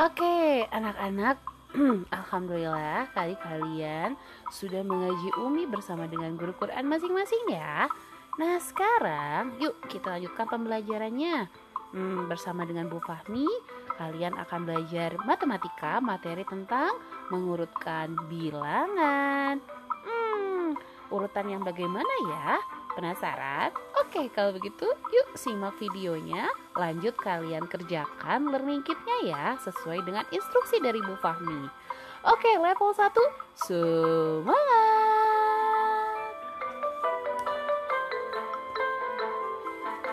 Oke, anak-anak, alhamdulillah kali kalian sudah mengaji Umi bersama dengan guru Quran masing-masing ya. Nah, sekarang yuk kita lanjutkan pembelajarannya. Hmm, bersama dengan Bu Fahmi, kalian akan belajar matematika, materi tentang mengurutkan bilangan. Hmm, urutan yang bagaimana ya? Penasaran? Oke, kalau begitu yuk simak videonya. Lanjut kalian kerjakan learning kitnya ya, sesuai dengan instruksi dari Bu Fahmi. Oke, level 1, semangat!